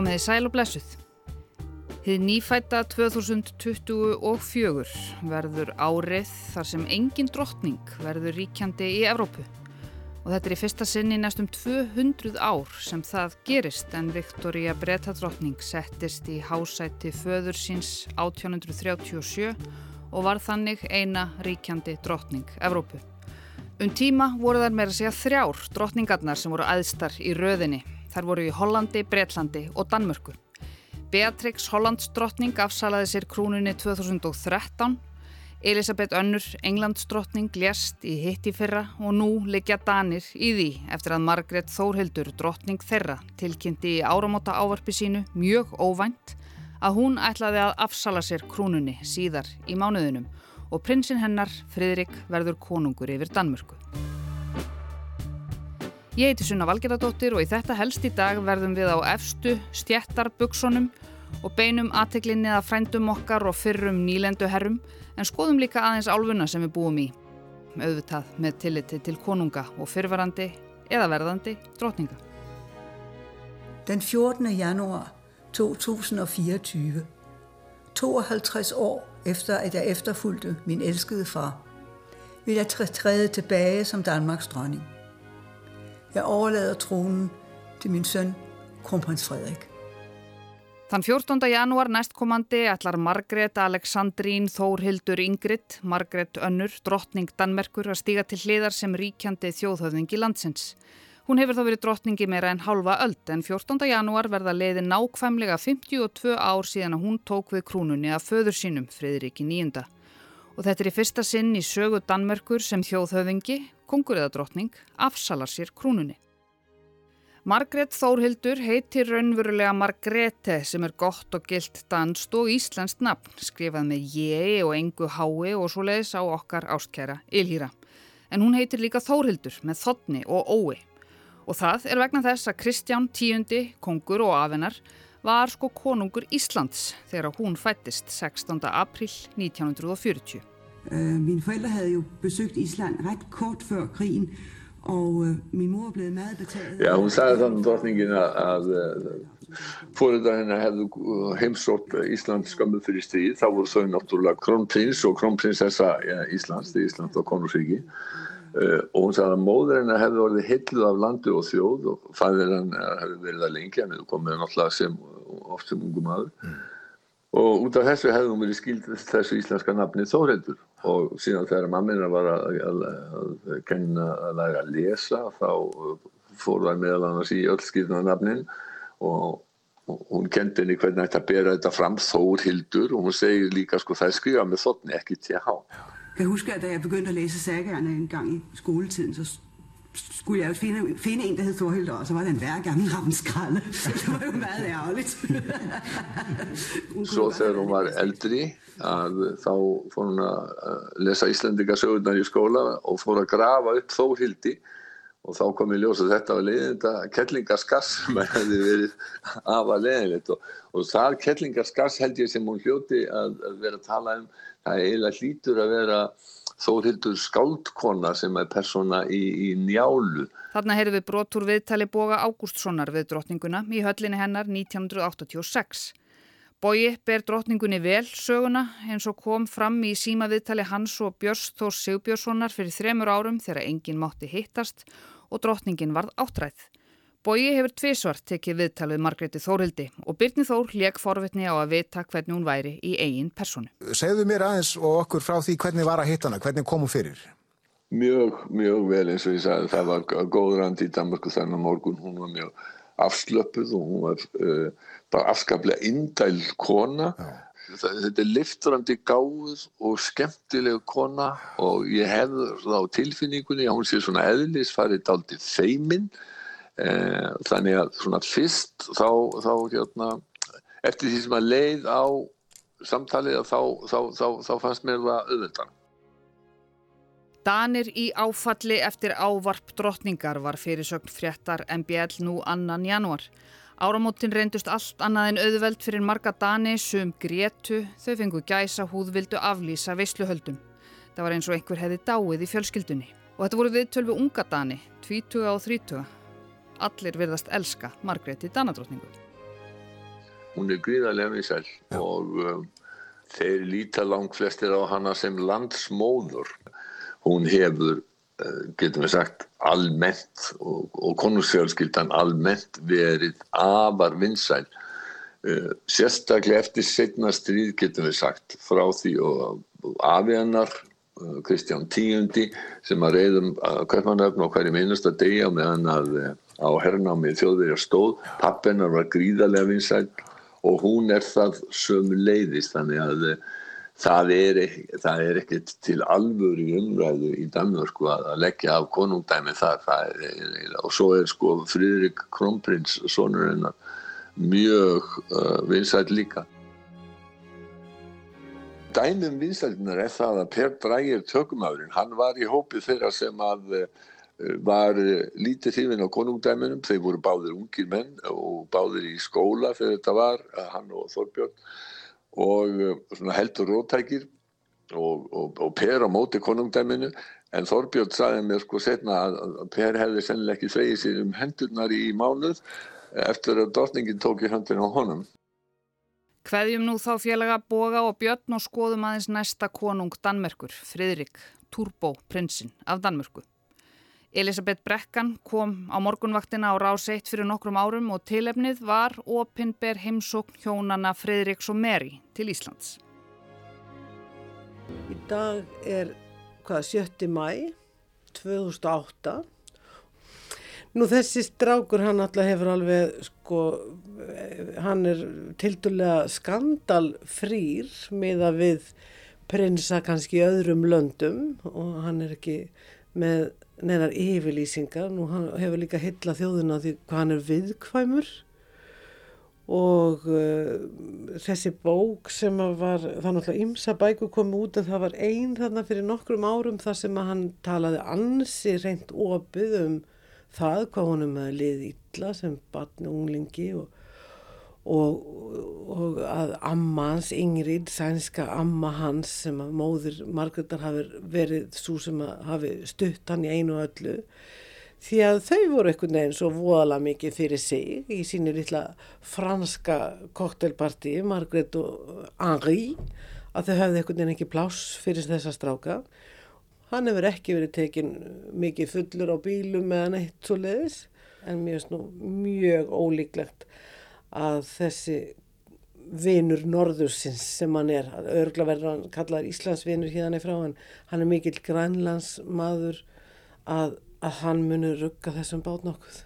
Komið í sæl og blessuð. Þið nýfætta 2024 verður árið þar sem engin drottning verður ríkjandi í Evrópu. Og þetta er í fyrsta sinni næstum 200 ár sem það gerist en Viktoria Breta drottning settist í hásætti föður síns 1837 og var þannig eina ríkjandi drottning Evrópu. Um tíma voru þær meira segja þrjár drottningarnar sem voru aðstar í röðinni. Þar voru í Hollandi, Breitlandi og Danmörku. Beatrix Hollandsdrottning afsalaði sér krúnunni 2013. Elisabeth Önnur, Englandsdrottning, lést í hitti fyrra og nú leikja Danir í því eftir að Margret Þórhildur, drottning þeirra, tilkynnti í áramóta ávarpi sínu mjög óvænt að hún ætlaði að afsala sér krúnunni síðar í mánuðinum og prinsinn hennar, Fridrik, verður konungur yfir Danmörku. Ég heiti Sunna Valgerðardóttir og í þetta helst í dag verðum við á efstu stjættarbuksunum og beinum aðteglinni að frændum okkar og fyrrum nýlendu herrum en skoðum líka aðeins álfuna sem við búum í. Auðvitað með tilliti til konunga og fyrverandi eða verðandi drotninga. Den 14. januar 2024, 52 år efter at jeg efterfulgte min elskede far, vil jeg træde tilbage som Danmarks dronning. Jeg overlader tronen til min søn, kronprins Frederik. Þann 14. janúar næstkomandi ætlar Margret Aleksandrín Þórhildur Ingrid, Margret Önnur, drottning Danmerkur að stíga til hliðar sem ríkjandi þjóðhöfðingi landsins. Hún hefur þá verið drottningi meira en halva öld en 14. janúar verða leiði nákvæmlega 52 ár síðan að hún tók við krúnunni af föður sínum, Friðriki nýjunda. Og þetta er í fyrsta sinn í sögu Danmerkur sem þjóðhöfðingi, kongur eða drottning, afsalar sér krúnunni. Margret Þórhildur heitir raunverulega Margrete sem er gott og gilt danst og íslenskt nafn, skrifað með ég og engu hái og svo leiðis á okkar ástkæra Ylhýra. En hún heitir líka Þórhildur með þotni og ói. Og það er vegna þess að Kristján tíundi, kongur og afennar, var sko konungur Íslands þegar hún fættist 16. april 1940. Uh, mine forældre havde jo besøgt Island ret kort før krigen, og uh, min mor blevet meget betaget. Já, hún sagði þannig drottningin að, að fóröldar hennar hefðu heimsótt Ísland skömmu fyrir stríð. Þá voru þau náttúrulega krónprins og krónprinsessa ja, Íslands, því Ísland var konungsríki. Uh, og hún sagði að móður hennar hefði orðið hilluð af landu og þjóð og fæðir hennar hefði verið að lengja, hann hefði komið náttúrulega sem, oft sem ungum aður. Mm. Og út af þessu hefði hún verið skild þessu íslenska nafni Þórhildur og síðan þegar mammina var að, að, að kenna að læra að lesa þá fór það meðal annars í öll skilna nafnin og, og hún kendi henni hvernig þetta bera þetta fram Þórhildur og hún segir líka sko það er skrifað með þotni ekki TH. Jeg husker, at da jeg begyndte at læse sagerne en gang i skoletiden, så skulle jeg jo finde, finde en, der hed Thorhilder, og så var det en hver gammel rammenskralde. Det var jo meget ærgerligt. Svo þegar hún var eldri að þá fór hún að lesa Íslandingasögurnar í skóla og fór að grafa upp Þórhildi og þá kom ég ljós að þetta var leiðinda kettlingaskass sem hefði verið afa leiðinleitt og, og það kettlingaskass held ég sem hún hljóti að, að vera að tala um það er eiginlega hlítur að vera Þórhildur skáldkona sem er persóna í, í njálu. Þarna heyrðum við brotur viðtali Boga Ágústssonar við drottninguna í höllinni hennar 1986. Bogi ber drottningunni vel söguna eins og kom fram í síma viðtali hans og Björns Þór Sigbjörnssonar fyrir þremur árum þegar enginn mátti hittast og drottningin varð áttræð. Bogi hefur tvísvart tekið viðtalið Margreti Þórhildi og Byrni Þór leik forvitni á að vita hvernig hún væri í eigin personu. Segðu mér aðeins og okkur frá því hvernig var að hitta hana, hvernig kom hún fyrir? Mjög, mjög vel eins og ég sagði, það var góð rand í Danmarku þennan morgun, hún var mjög afslöpuð og hún var uh, bara afskaplega indæl kona. Já. Þetta er lifturandi gáð og skemmtileg kona og ég hefði þá tilfinningunni að hún sé svona eðlis farið daldi feiminn þannig að svona fyrst þá, þá hérna, eftir því sem að leið á samtalið þá, þá, þá fannst mér það auðvendan. Danir í áfalli eftir ávarp drottningar var fyrirsögn fréttar MBL nú annan januar. Áramótin reyndust allt annað en auðveld fyrir marga Dani sem grétu, þau fengu gæsa húðvildu aflýsa veisluhöldum. Það var eins og einhver hefði dáið í fjölskyldunni. Og þetta voru viðtölvi unga Dani, 20 og 30 allir virðast elska Margréti Danadrottningu. hún er gríðarlega vinsæl og um, þeir líta langt flestir á hana sem landsmóður. Hún hefur, uh, getum við sagt, almennt og, og konungsfjölskyldan almennt verið afar vinsæl. Uh, sérstaklega eftir setna stríð getum við sagt frá því og, og afi hennar uh, Kristján Tíundi sem að reyðum kaupmannöfn á hverjum einasta degi á meðan að uh, á hernámi þjóðverjar stóð. Pappennar var gríðarlega vinsæl og hún er það sömu leiðis þannig að uh, það er, það er ekkert til alvöru umræðu í Danmörku að, að leggja af konungdæmi þar er, og svo er sko Fridrik Kronprins sonur hennar mjög uh, vinsæl líka Dæmum vinsældunar er það að Per Drægir tökumafurinn, hann var í hópi þeirra sem að uh, var lítið hrifin á konungdæminum, þeir voru báðir ungir menn og báðir í skóla þegar þetta var, hann og Þorbjörn og uh, heldur rótækir og, og, og Per á móti konungdæminu en Þorbjörn sagði mér sko setna að Per hefði sennileg ekki þvegið sér um hendurnar í mánuð eftir að dotningin tók í höndin á honum. Hveðjum nú þá félaga Boga og Björn og skoðum aðeins næsta konung Danmerkur, Fridrik Turbo prinsinn af Danmörku. Elisabeth Brekkan kom á morgunvaktina á rás 1 fyrir nokkrum árum og tilefnið var opinber heimsókn hjónana Fridriks og Mary til Íslands. Í dag er hvað, 7. mæ 2008 Nú þessi strákur hann alltaf hefur alveg sko, hann er tildulega skandalfrýr með að við prinsa kannski öðrum löndum og hann er ekki með neinar yfirlýsingar. Nú hefur líka hylla þjóðuna því hvað hann er viðkvæmur og uh, þessi bók sem var, það náttúrulega ymsa bæku komið út en það var einn þarna fyrir nokkrum árum þar sem hann talaði ansi reynd opið um það hvað honum hefði liðið illa sem barni og unglingi og, og, og að amma hans, Ingrid, sænska amma hans sem að móður Margreðar hafi verið svo sem að hafi stutt hann í einu öllu. Því að þau voru einhvern veginn svo voðalega mikið fyrir sig í sínu lilla franska koktelparti, Margreð og Henri að þau hefði einhvern veginn ekki pláss fyrir þessa stráka. Hann hefur ekki verið tekin mikið fullur á bílum eða neitt svo leiðis en mér finnst nú mjög ólíklegt að þessi vinur norðursins sem hann er, örgla verður hann kallar Íslandsvinur hérna frá en hann er mikill grænlandsmaður að, að hann munur rugga þessum bát nokkuð.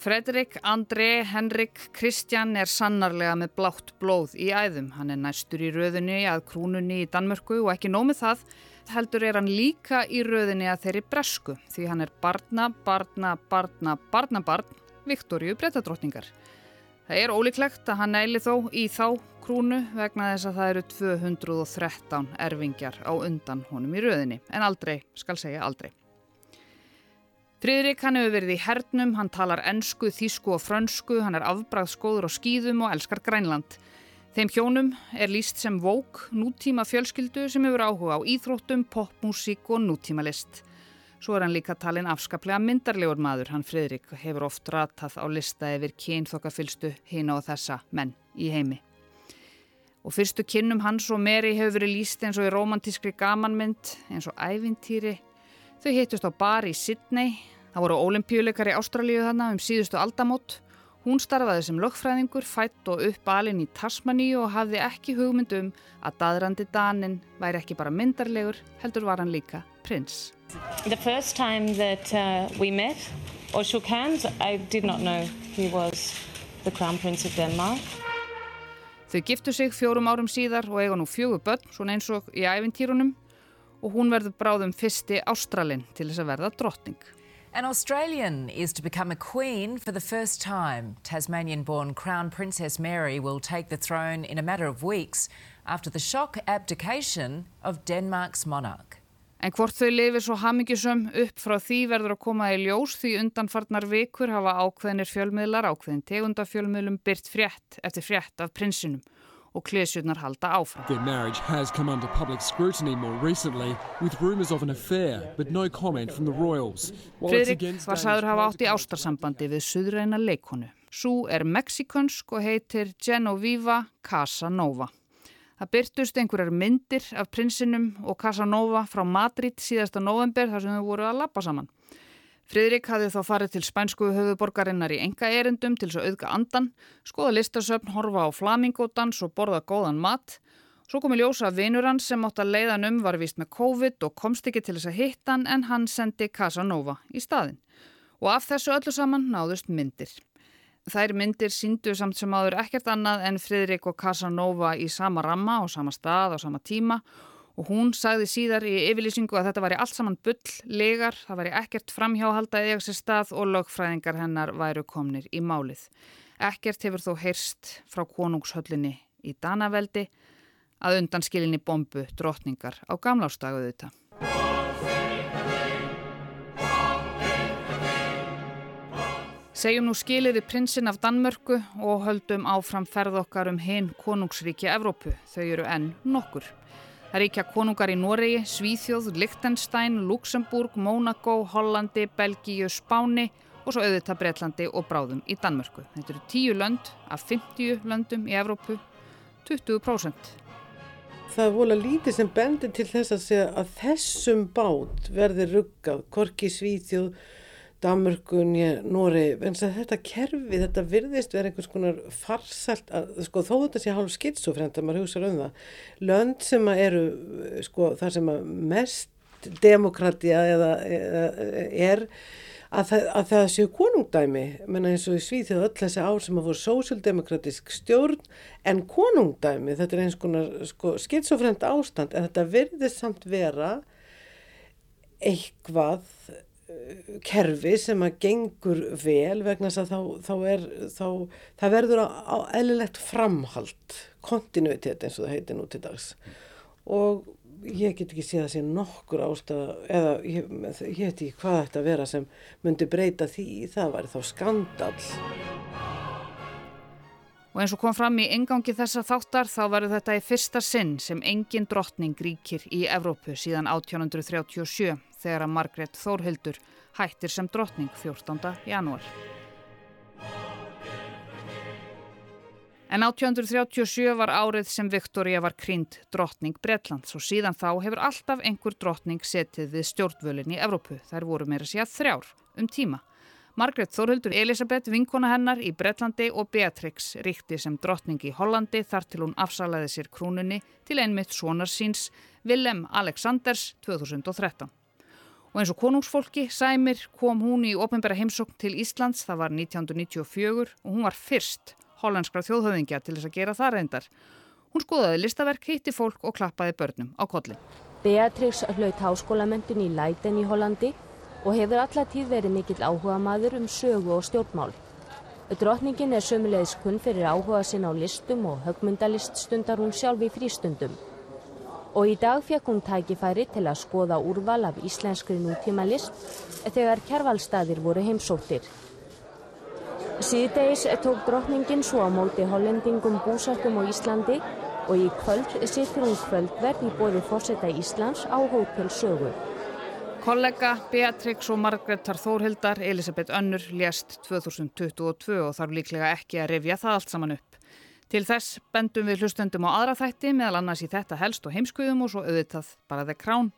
Fredrik, André, Henrik, Kristjan er sannarlega með blátt blóð í æðum. Hann er næstur í röðunni að krúnunni í Danmörku og ekki nómið það heldur er hann líka í röðunni að þeirri bresku því hann er barna, barna, barna, barnabarn Viktoríu brettadrottningar. Það er ólíklegt að hann næli þó í þá krúnu vegna þess að það eru 213 erfingjar á undan honum í röðinni en aldrei, skal segja aldrei. Fridrik hann hefur verið í hernum, hann talar ennsku, þísku og frönsku, hann er afbræðskóður á skýðum og elskar Grænland. Þeim hjónum er líst sem vók, nútíma fjölskyldu sem hefur áhuga á íþróttum, popmusík og nútíma list. Svo er hann líka talin afskaplega myndarlegur maður, hann Fridrik hefur oft ratað á lista yfir kynþokkafylstu hina og þessa menn í heimi. Og fyrstu kynnum hans og Meri hefur verið líst eins og í romantískri gamanmynd, eins og ævintýri, Þau hittust á bar í Sydney, það voru ólimpíuleikar í Ástralíu þannig um síðustu aldamót. Hún starfaði sem lögfræðingur, fætt og upp alin í Tasmaníu og hafði ekki hugmynd um að daðrandi Danin væri ekki bara myndarlegur, heldur var hann líka prins. The first time that uh, we met or shook hands, I did not know he was the crown prince of Denmark. Þau giftu sig fjórum árum síðar og eiga nú fjögur börn, svona eins og í æfintýrunum og hún verður bráðum fyrsti Ástralin til þess að verða drottning. An Australian is to become a queen for the first time. Tasmanian-born Crown Princess Mary will take the throne in a matter of weeks after the shock abdication of Denmark's monarch. En hvort þau lifir svo hamingisum upp frá því verður að koma í ljós því undanfarnar vikur hafa ákveðinir fjölmiðlar ákveðin tegundafjölmiðlum byrt frétt eftir frétt af prinsinum og klesjurnar halda áfram. Their marriage has come under public scrutiny more recently with rumours of an affair but no comment from the royals. Fridrik var sagður hafa átt í ástarsambandi við suðræna leikonu. Sú er mexikonsk og heitir Genoviva Casanova. Það byrtust einhverjar myndir af prinsinum og Casanova frá Madrid síðasta november þar sem þau voru að lappa saman. Fridrik hafði þá farið til spænsku höfuborgarinnar í enga erindum til að auðga andan, skoða listasöfn, horfa á flamingódans og borða góðan mat. Svo komi ljósa vinur hans sem átt að leiðan um var vist með COVID og komst ekki til þess að hitta hann en hann sendi Casanova í staðin. Og af þessu öllu saman náðust myndir. Þær myndir síndu samt sem áður ekkert annað en Fridrik og Casanova í sama ramma og sama stað og sama tíma og hún sagði síðar í yfirlýsingu að þetta væri allt saman bull, legar, það væri ekkert framhjáhalda eða sér stað og lögfræðingar hennar væru komnir í málið. Ekkert hefur þó heyrst frá konungshöllinni í Danaveldi að undanskilinni bombu drotningar á gamlástaguðu þetta. Segjum nú skiliði prinsinn af Danmörku og höldum áfram ferð okkar um hinn konungsríkja Evrópu. Þau eru enn nokkur. Það ríkja konungar í Noregi, Svíþjóð, Lichtenstein, Luxemburg, Monaco, Hollandi, Belgíu, Spáni og svo auðvitað Breitlandi og bráðum í Danmörku. Þetta eru 10 lönd af 50 löndum í Evrópu, 20%. Það er vola lítið sem bendir til þess að að þessum bát verði ruggað, korki Svíþjóð, Danmörkun, Nóri, en þetta kerfi, þetta virðist verið einhvers konar farsalt, að, sko þó þetta sé hálf skitsofrend að maður hugsa um það. Lönd sem eru, sko þar sem mest demokratía eða, eða er að að það séu konungdæmi, menna eins og í Svíþjóð öll þessi ár sem að voru sósildemokratisk stjórn en konungdæmi, þetta er eins konar sko, skitsofrend ástand. En þetta virðist samt vera eitthvað kerfi sem að gengur vel vegna þess að þá, þá er þá, það verður á, eðlilegt framhald, kontinuitet eins og það heitir nú til dags. Og ég get ekki séð að sé nokkur ástæða eða ég, ég veit ekki hvað þetta vera sem myndi breyta því það væri þá skandal Og eins og kom fram í engangi þessa þáttar þá verður þetta í fyrsta sinn sem engin drottning ríkir í Evrópu síðan 1837 þegar að Margret Þórhildur hættir sem drottning 14. janúar. En 1837 var árið sem Viktoria var krynd drottning Bretlands og síðan þá hefur alltaf einhver drottning setið við stjórnvölinn í Evrópu. Þær voru meira segja þrjár um tíma. Margret Þórhildur Elisabeth, vinkona hennar í Bretlandi og Beatrix ríkti sem drottning í Hollandi þar til hún afsalaði sér krúnunni til einmitt sonar síns Willem Alexanders 2013. Og eins og konungsfólki, Sæmir, kom hún í ofinbæra heimsókn til Íslands, það var 1994 og hún var fyrst hollandskra þjóðhauðingja til þess að gera það reyndar. Hún skoðaði listaverk, hitti fólk og klappaði börnum á kollin. Beatrix hlaut háskólamöndun í Leiden í Hollandi og hefur allatíð verið mikill áhuga maður um sögu og stjórnmál. Drotningin er sömulegis kunn fyrir áhuga sinn á listum og högmyndalist stundar hún sjálf í frístundum og í dag fekk hún tækifæri til að skoða úrval af íslenskri nútímalist þegar kjærvalstaðir voru heimsóttir. Síðdeis tók drotningin svo á móti hollendingum búsættum á Íslandi og í kvöld sittur hún kvöldverð í bóði fórseta Íslands á Hótel Sögu. Kollega Beatrix og Margreðar Þórhildar Elisabeth Önnur lést 2022 og þarf líklega ekki að revja það allt saman upp. Til þess bendum við hlustendum á aðra þætti meðal annars í þetta helst og heimskuðum og svo auðvitað bara þeir krán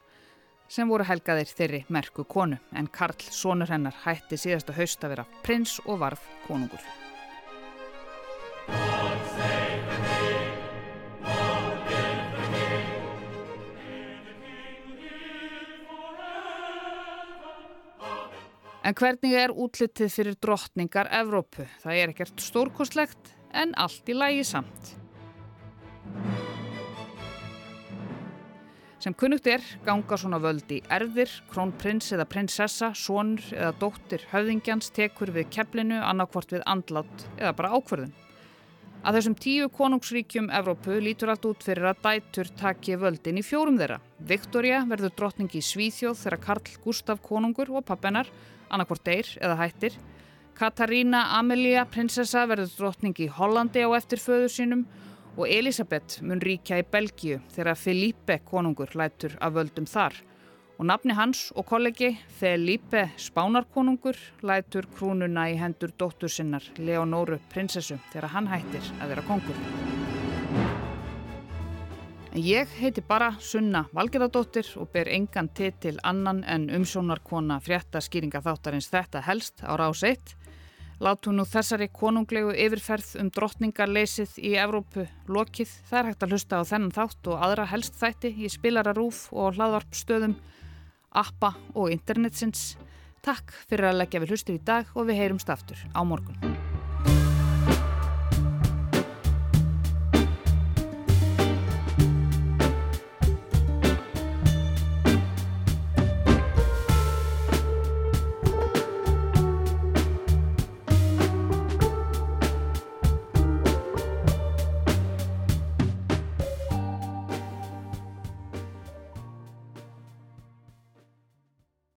sem voru helgaðir þeirri merku konu en Karl, sonur hennar, hætti síðasta haust að vera prins og varð konungur. En hvernig er útlitið fyrir drottningar Evrópu? Það er ekkert stórkostlegt en allt í lægi samt. Sem kunnugt er ganga svona völdi erðir, krónprins eða prinsessa, sonur eða dóttir höfðingjans tekur við keflinu annarkvort við andlátt eða bara ákverðin. Að þessum tíu konungsríkjum Evrópu lítur allt út fyrir að dætur taki völdin í fjórum þeirra. Viktoria verður drottningi í Svíþjóð þegar Karl Gustaf konungur og pappennar annarkvort deyr eða hættir Katarína Amelia, prinsessa, verður drottning í Hollandi á eftir föður sínum og Elisabeth mun ríkja í Belgíu þegar Filipe konungur lætur af völdum þar. Og nafni hans og kollegi Felipe Spánarkonungur lætur krúnuna í hendur dóttur sinnar Leonóru prinsessu þegar hann hættir að vera kongur. En ég heiti bara Sunna Valgerðardóttir og ber engan titil annan en umsónarkona frétta skýringa þáttarins þetta helst á rás 1. Látu nú þessari konunglegu yfirferð um drottningarleysið í Evrópu lokið. Það er hægt að hlusta á þennan þátt og aðra helst þætti í spilararúf og hlaðvarpstöðum, appa og internetsins. Takk fyrir að leggja við hlustir í dag og við heyrumst aftur á morgun.